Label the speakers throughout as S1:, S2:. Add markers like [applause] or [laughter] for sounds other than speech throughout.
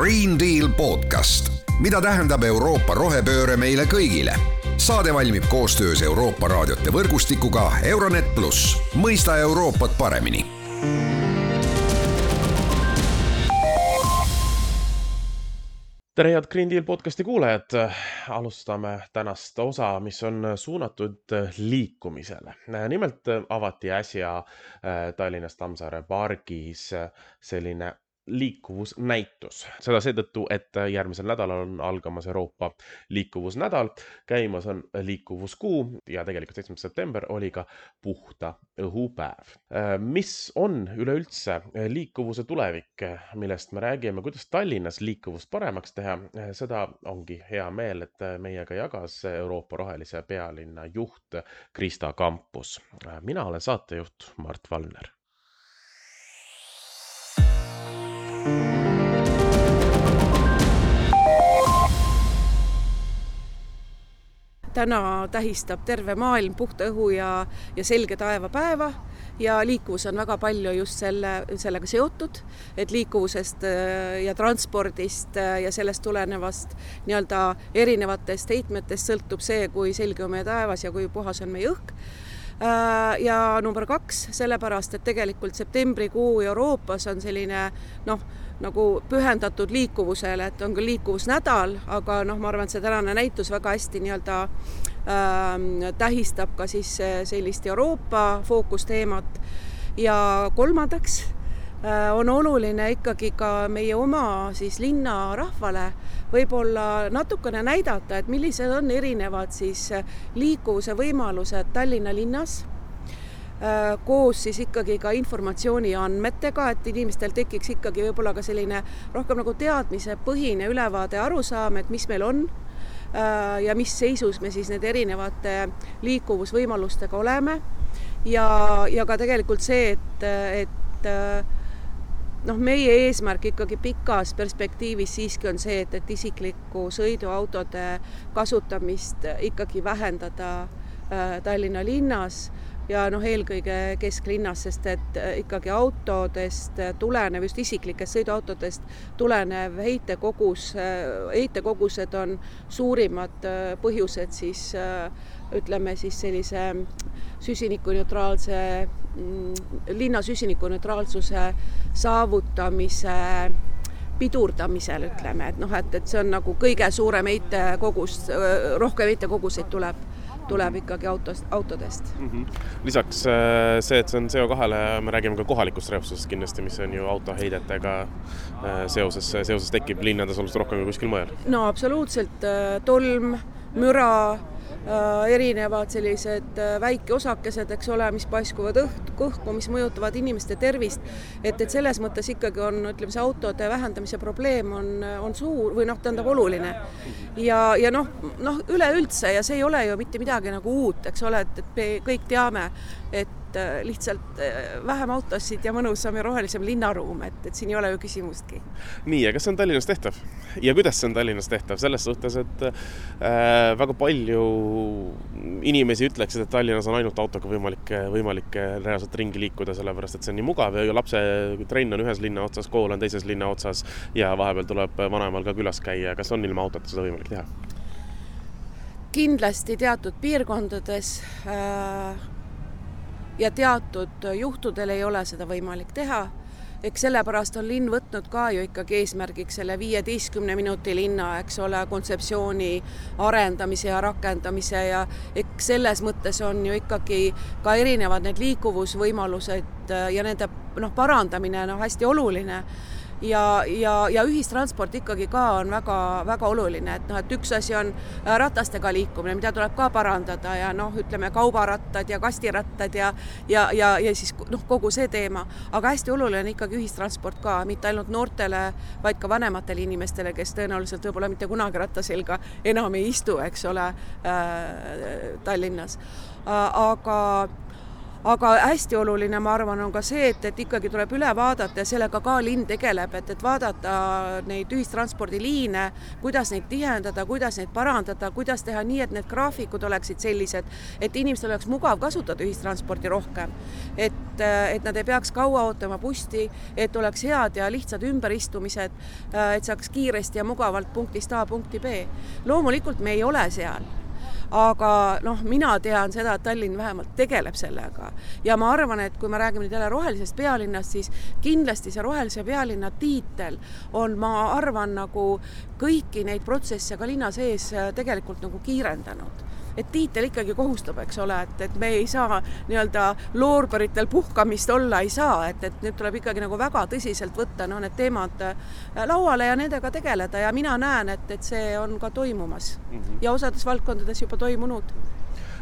S1: Green Deal podcast, mida tähendab Euroopa rohepööre meile kõigile. saade valmib koostöös Euroopa raadiote võrgustikuga Euronet pluss, mõista Euroopat paremini
S2: tere, head Green Deal podcasti kuulajad. alustame tänast osa, mis on suunatud liikumisele. nimelt avati äsja äh, Tallinnas Tammsaare pargis selline liikuvusnäitus. seda seetõttu, et järgmisel nädalal on algamas Euroopa liikuvusnädal, käimas on liikuvuskuu ja tegelikult seitsmes september oli ka puhta õhu päev. mis on üleüldse liikuvuse tulevik, millest me räägime, kuidas Tallinnas liikuvust paremaks teha, seda ongi hea meel, et meiega jagas Euroopa rohelise pealinna juht Krista Kampus. mina olen saatejuht Mart Valner
S3: täna tähistab terve maailm puhta õhu ja, ja selge taeva päeva. Ja liikuvus on väga palju just selle, sellega seotud, et liikuvusest äh, ja transpordist äh, ja sellest tulenevast nii-öelda erinevatest heitmetest sõltub see, kui selge on meie taevas ja kui puhas on meie õhk. Äh, ja number kaks, sellepärast et tegelikult septembrikuu Euroopas on selline noh, nagu pühendatud liikuvusele, et on küll liikuvusnädal, aga noh, ma arvan, et see tänane näitus väga hästi nii-öelda äh, tähistab ka siis äh, sellist Euroopa fookusteemat. Ja kolmandaks äh, on oluline ikkagi ka meie oma siis linnarahvale võib-olla natukene näidata, et millised on erinevad siis äh, liikuvuse võimalused Tallinna linnas koos siis ikkagi ka informatsiooni ja andmetega, et inimestel tekiks ikkagi võib-olla ka selline rohkem nagu teadmisepõhine ülevaade, arusaam, et mis meil on äh, ja mis seisus me siis nende erinevate liikuvusvõimalustega oleme. ja, ja ka tegelikult see, et, et äh, noh, meie eesmärk ikkagi pikas perspektiivis siiski on see, et, et isikliku sõiduautode kasutamist ikkagi vähendada Tallinna linnas ja noh, eelkõige kesklinnas, sest et äh, ikkagi autodest tulenev, just isiklikest sõiduautodest tulenev heitekogus, äh, heitekogused on suurimad äh, põhjused siis ütleme siis sellise süsinikuneutraalse, mm, linna süsinikuneutraalsuse saavutamise pidurdamisel, ütleme, et noh, et, et see on nagu kõige suurem heitekogus, rohkem heitekoguseid tuleb tuleb ikkagi autost, autodest mm.
S2: -hmm. lisaks äh, see, et see on CO2-le, me räägime ka kohalikust reostusest kindlasti, mis on ju autoheidetega äh, seoses, seoses tekib linnades oluliselt rohkem kui kuskil mujal.
S3: no absoluutselt, äh, tolm, müra erinevad sellised äh, väikeosakesed, eks ole, mis paiskuvad õht, õhku, mis mõjutavad inimeste tervist. et, et selles mõttes ikkagi on, ütleme, see autode vähendamise probleem on, on suur või noh, tähendab oluline. ja, ja noh, noh, üleüldse ja see ei ole ju mitte midagi nagu uut, eks ole, et, et me kõik teame, et äh, lihtsalt äh, vähem autosid ja mõnusam ja rohelisem linnaruum, et, et siin ei ole ju küsimustki.
S2: nii, aga see on Tallinnas tehtav ja kuidas see on Tallinnas tehtav, selles suhtes, et äh, väga palju inimesi ütleksid, et Tallinnas on ainult autoga võimalik, võimalik reaalselt ringi liikuda, sellepärast et see on nii mugav ja lapse trenn on ühes linna otsas, kool on teises linna otsas ja vahepeal tuleb vanaemal ka külas käia, kas on ilma autota seda võimalik teha?
S3: kindlasti teatud piirkondades äh, ja teatud juhtudel ei ole seda võimalik teha. Eks sellepärast on linn võtnud ka ju ikkagi eesmärgiks selle viieteistkümne minuti linna, eks ole, kontseptsiooni arendamise ja rakendamise ja eks selles mõttes on ju ikkagi ka erinevad need liikuvusvõimalused ja nende noh, parandamine noh, hästi oluline ja, ja, ja ühistransport ikkagi ka on väga-väga oluline, et noh, et üks asi on äh, ratastega liikumine, mida tuleb ka parandada ja noh, ütleme kaubarattad ja kastirattad ja ja, ja, ja siis noh, kogu see teema, aga hästi oluline on ikkagi ühistransport ka, mitte ainult noortele, vaid ka vanematele inimestele, kes tõenäoliselt võib-olla mitte kunagi ratta selga enam ei istu, eks ole äh,, Tallinnas äh,. aga aga hästi oluline, ma arvan, on ka see, et, et ikkagi tuleb üle vaadata ja sellega ka linn tegeleb, et, et vaadata neid ühistranspordiliine, kuidas neid tihendada, kuidas neid parandada, kuidas teha nii, et need graafikud oleksid sellised, et inimestel oleks mugav kasutada ühistransporti rohkem. et, et nad ei peaks kaua ootama bussi, et oleks head ja lihtsad ümberistumised, et saaks kiiresti ja mugavalt punktist A punkti B. loomulikult me ei ole seal aga noh, mina tean seda, et Tallinn vähemalt tegeleb sellega. Ja ma arvan, et kui me räägime nüüd jälle rohelisest pealinnast, siis kindlasti see rohelise pealinna tiitel on, ma arvan, nagu kõiki neid protsesse ka linna sees tegelikult nagu kiirendanud et tiitel ikkagi kohustab, eks ole, et, et me ei saa nii-öelda loorberitel puhkamist olla ei saa, et, et nüüd tuleb ikkagi nagu väga tõsiselt võtta no need teemad äh, lauale ja nendega tegeleda ja mina näen, et, et see on ka toimumas mm -hmm. ja osades valdkondades juba toimunud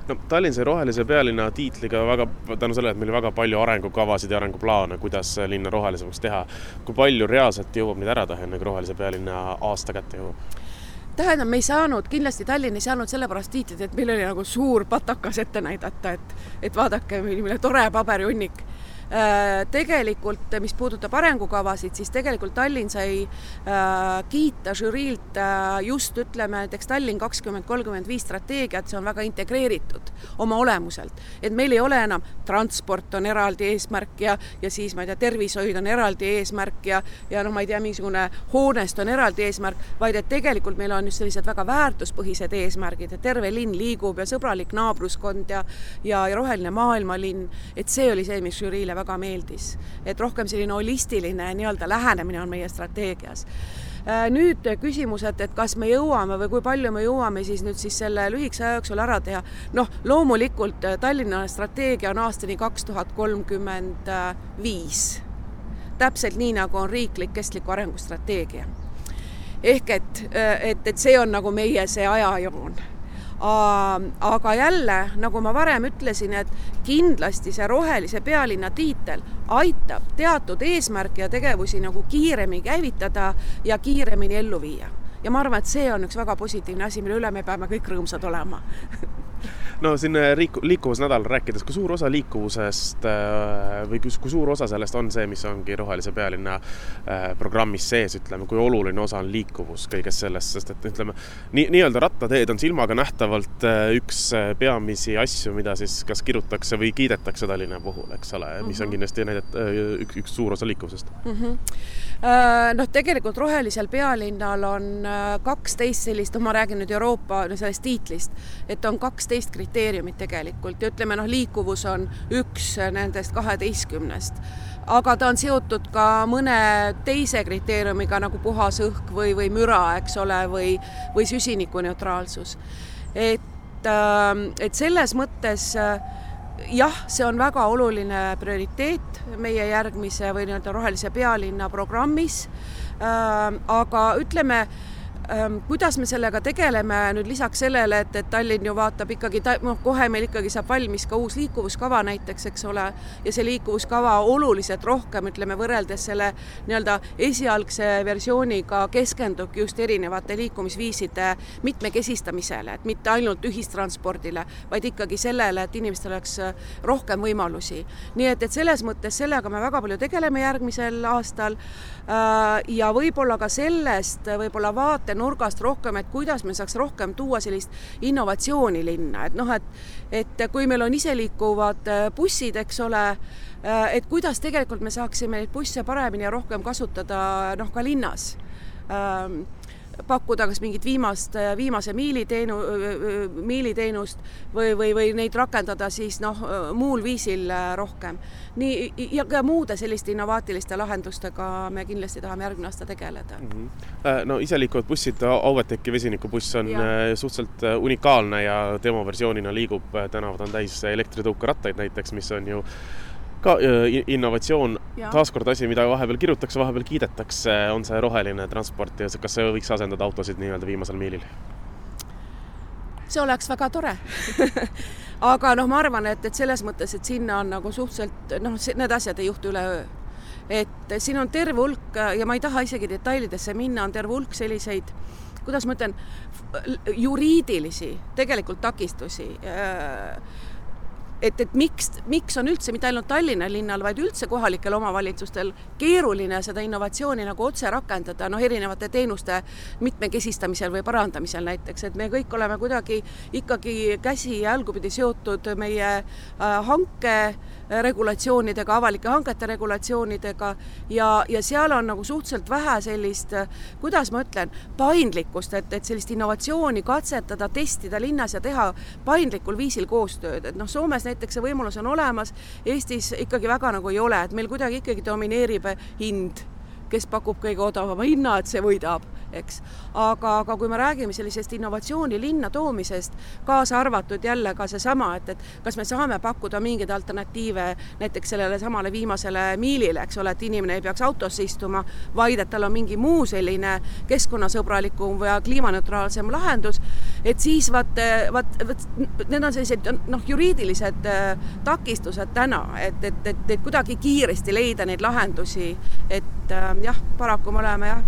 S2: no Tallinn sai rohelise pealinna tiitliga väga tänu sellele, et meil väga palju arengukavasid ja arenguplaane, kuidas linna rohelisemaks teha. kui palju reaalselt jõuab neid ära teha, enne kui rohelise pealinna aasta kätte jõuab?
S3: Tähendab, me ei saanud, kindlasti Tallinn ei saanud sellepärast tiitlit, et meil oli nagu suur patakas ette näidata, et, et vaadake, milline tore paberihunnik tegelikult, mis puudutab arengukavasid, siis tegelikult Tallinn sai äh, kiita žüriilt äh, just ütleme näiteks Tallinn kakskümmend kolmkümmend viis strateegiat, see on väga integreeritud oma olemuselt. et meil ei ole enam transport on eraldi eesmärk ja, ja siis ma ei tea, tervishoid on eraldi eesmärk ja, ja noh, ma ei tea, mingisugune hoonest on eraldi eesmärk, vaid et tegelikult meil on just sellised väga väärtuspõhised eesmärgid, et terve linn liigub ja sõbralik naabruskond ja ja, ja roheline maailmalinn, et see oli see, mis žüriile väga meeldis. et rohkem selline holistiline nii-öelda lähenemine on meie strateegias äh, nüüd küsimus, et, et kas me jõuame või kui palju me jõuame siis nüüd siis selle lühikese aja jooksul ära teha. noh, loomulikult äh, Tallinna strateegia on aastani kaks tuhat kolmkümmend viis. täpselt nii, nagu on riiklik kestliku arengu strateegia. ehk et, äh, et, et see on nagu meie see ajajoon aga jälle, nagu ma varem ütlesin, et kindlasti see rohelise pealinna tiitel aitab teatud eesmärke ja tegevusi nagu kiiremini käivitada ja kiiremini ellu viia. ja ma arvan, et see on üks väga positiivne asi, mille üle me peame kõik rõõmsad olema [laughs]
S2: no siin äh, liiku-, liikuvusnädal rääkides, kui suur osa liikuvusest äh, või kui, kui suur osa sellest on see, mis ongi Rohelise pealinna äh, programmis sees, ütleme, kui oluline osa on liikuvus kõigest sellest, sest et ütleme, nii, nii-öelda rattateed on silmaga nähtavalt üks peamisi asju, mida siis kas kirutakse või kiidetakse Tallinna puhul, eks ole, mis on mhm. kindlasti näidet-, üks, üks suur osa liikuvusest mm.
S3: -hmm. Noh, tegelikult Rohelisel pealinnal on kaksteist sellist, ma räägin nüüd Euroopa sellest tiitlist, et on kaksteist kriteeriumit, tegelikult ja ütleme noh, liikuvus on üks nendest kaheteistkümnest. aga ta on seotud ka mõne teise kriteeriumiga nagu puhas õhk või, või müra, eks ole, või, või süsinikuneutraalsus. et, ähm, et selles mõttes äh, jah, see on väga oluline prioriteet meie järgmise või nii-öelda rohelise pealinna programmis. Ähm, aga ütleme kuidas me sellega tegeleme nüüd lisaks sellele, et, et Tallinn ju vaatab ikkagi, noh, kohe meil ikkagi saab valmis ka uus liikuvuskava näiteks, eks ole, ja see liikuvuskava oluliselt rohkem, ütleme, võrreldes selle nii-öelda esialgse versiooniga keskendubki just erinevate liikumisviiside mitmekesistamisele, et mitte ainult ühistranspordile, vaid ikkagi sellele, et inimestel oleks rohkem võimalusi. nii et, et selles mõttes sellega me väga palju tegeleme järgmisel aastal äh, ja võib-olla ka sellest võib-olla vaate nurgast rohkem, et kuidas me saaks rohkem tuua sellist innovatsiooni linna, et noh, et et kui meil on iseliikuvad äh, bussid, eks ole, äh, et kuidas tegelikult me saaksime neid busse paremini ja rohkem kasutada noh, ka linnas. Ähm, pakkuda kas mingit viimast, viimase miili teenu-, miiliteenust või, või, või neid rakendada siis noh, muul viisil rohkem. nii, ja ka muude selliste innovaatiliste lahendustega me kindlasti tahame järgmine aasta tegeleda mm.
S2: -hmm. no iseliikuvad bussid, Auveteki vesinikubuss on ja. Äh, suhteliselt äh, unikaalne ja demoversioonina liigub, tänavad on täis elektritõukerattaid näiteks, mis on ju ka innovatsioon, taaskord asi, mida vahepeal kirutakse, vahepeal kiidetakse, on see roheline transport ja kas see võiks asendada autosid nii-öelda viimasel miilil?
S3: see oleks väga tore [laughs] aga noh, ma arvan, et, et selles mõttes, et sinna on nagu suhteliselt noh, need asjad ei juhtu üleöö. et siin on terve hulk ja ma ei taha isegi detailidesse minna, on terve hulk selliseid kuidas ma ütlen, juriidilisi tegelikult takistusi et, et miks, miks on üldse mitte ainult Tallinna linnal, vaid üldse kohalikel omavalitsustel keeruline seda innovatsiooni nagu otse rakendada, noh, erinevate teenuste mitmekesistamisel või parandamisel näiteks, et me kõik oleme kuidagi ikkagi käsi ja jalgupidi seotud meie äh, hanke regulatsioonidega, avalike hangete regulatsioonidega ja, ja seal on nagu suhteliselt vähe sellist, kuidas ma ütlen, paindlikkust, et, et sellist innovatsiooni katsetada, testida linnas ja teha paindlikul viisil koostööd, et noh, Soomes näiteks see võimalus on olemas, Eestis ikkagi väga nagu ei ole, et meil kuidagi ikkagi domineerib hind, kes pakub kõige odavama hinna, et see võidab eks. aga, aga kui me räägime sellisest innovatsiooni linna toomisest, kaasa arvatud jälle ka seesama, et, et kas me saame pakkuda mingeid alternatiive näiteks sellele samale viimasele miilile, eks ole, et inimene ei peaks autosse istuma, vaid et tal on mingi muu selline keskkonnasõbralikum või kliimaneutraalsem lahendus, et siis vaat, vaat, vaat need on sellised noh, juriidilised äh, takistused täna, et, et, et, et kuidagi kiiresti leida neid lahendusi, et äh, jah, paraku me oleme jah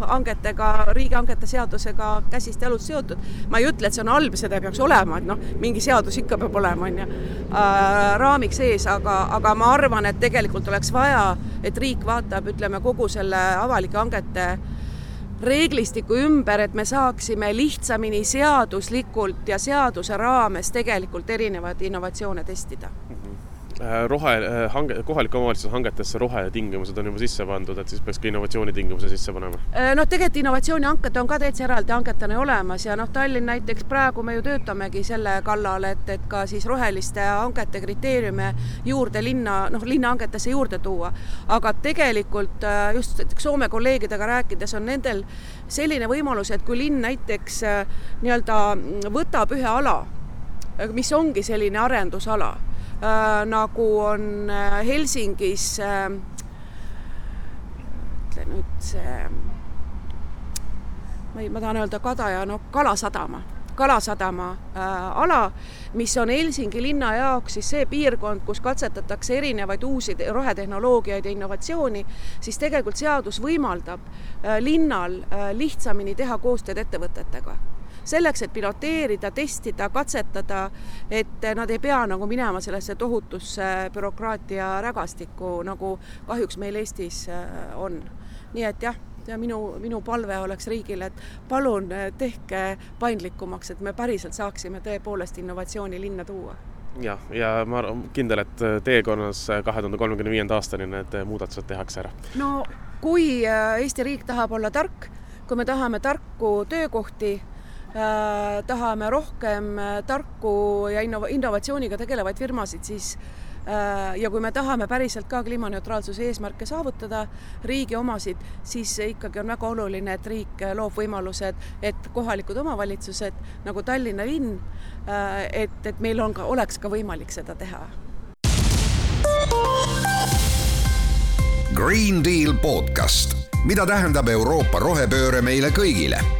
S3: hangetega, riigihangete seadusega käsist jalust seotud. ma ei ütle, et see on halb, seda ei peaks olema, et noh, mingi seadus ikka peab olema, on ju, äh, raamiks ees, aga, aga ma arvan, et tegelikult oleks vaja, et riik vaatab, ütleme, kogu selle avalike hangete reeglistiku ümber, et me saaksime lihtsamini seaduslikult ja seaduse raames tegelikult erinevaid innovatsioone testida
S2: rohe, äh, hange, kohalike omavalitsuse hangetesse rohetingimused on juba sisse pandud, et siis peaks ka innovatsioonitingimuse sisse panema?
S3: Äh, noh, tegelikult innovatsioonihanked on ka täitsa eraldi hangetena olemas ja noh, Tallinn näiteks praegu me ju töötamegi selle kallal, et, et ka siis roheliste hangete kriteeriume juurde linna, noh, linnahangetesse juurde tuua. aga tegelikult just Soome kolleegidega rääkides on nendel selline võimalus, et kui linn näiteks nii-öelda võtab ühe ala, mis ongi selline arendusala äh, nagu on äh, Helsingis äh,, ütle nüüd see, ma ei, ma tahan öelda Kadaja, no Kalasadama Kalasadama äh, ala, mis on Helsingi linna jaoks siis see piirkond, kus katsetatakse erinevaid uusi rohetehnoloogiaid ja innovatsiooni, siis tegelikult seadus võimaldab äh, linnal äh, lihtsamini teha koostööd ettevõtetega selleks, et piloteerida, testida, katsetada, et nad ei pea nagu minema sellesse tohutusse bürokraatia rägastikku, nagu kahjuks meil Eestis äh, on. nii et jah ja minu, minu palve oleks riigile, et palun äh, tehke paindlikumaks, et me päriselt saaksime tõepoolest innovatsiooni linna tuua
S2: jah, ja ma olen kindel, et teekonnas kahe tuhande kolmekümne viienda aastani need muudatused tehakse ära.
S3: no kui äh, Eesti riik tahab olla tark, kui me tahame tarku töökohti Äh, tahame rohkem äh, tarku ja innov-, innovatsiooniga tegelevaid firmasid, siis. Äh, ja kui me tahame päriselt ka kliimaneutraalsuse eesmärke saavutada, riigi omasid, siis ikkagi on väga oluline, et riik loob võimalused, et kohalikud omavalitsused nagu Tallinna linn, et, et meil on ka, oleks ka võimalik seda teha.
S1: Green Deal podcast, mida tähendab Euroopa rohepööre meile kõigile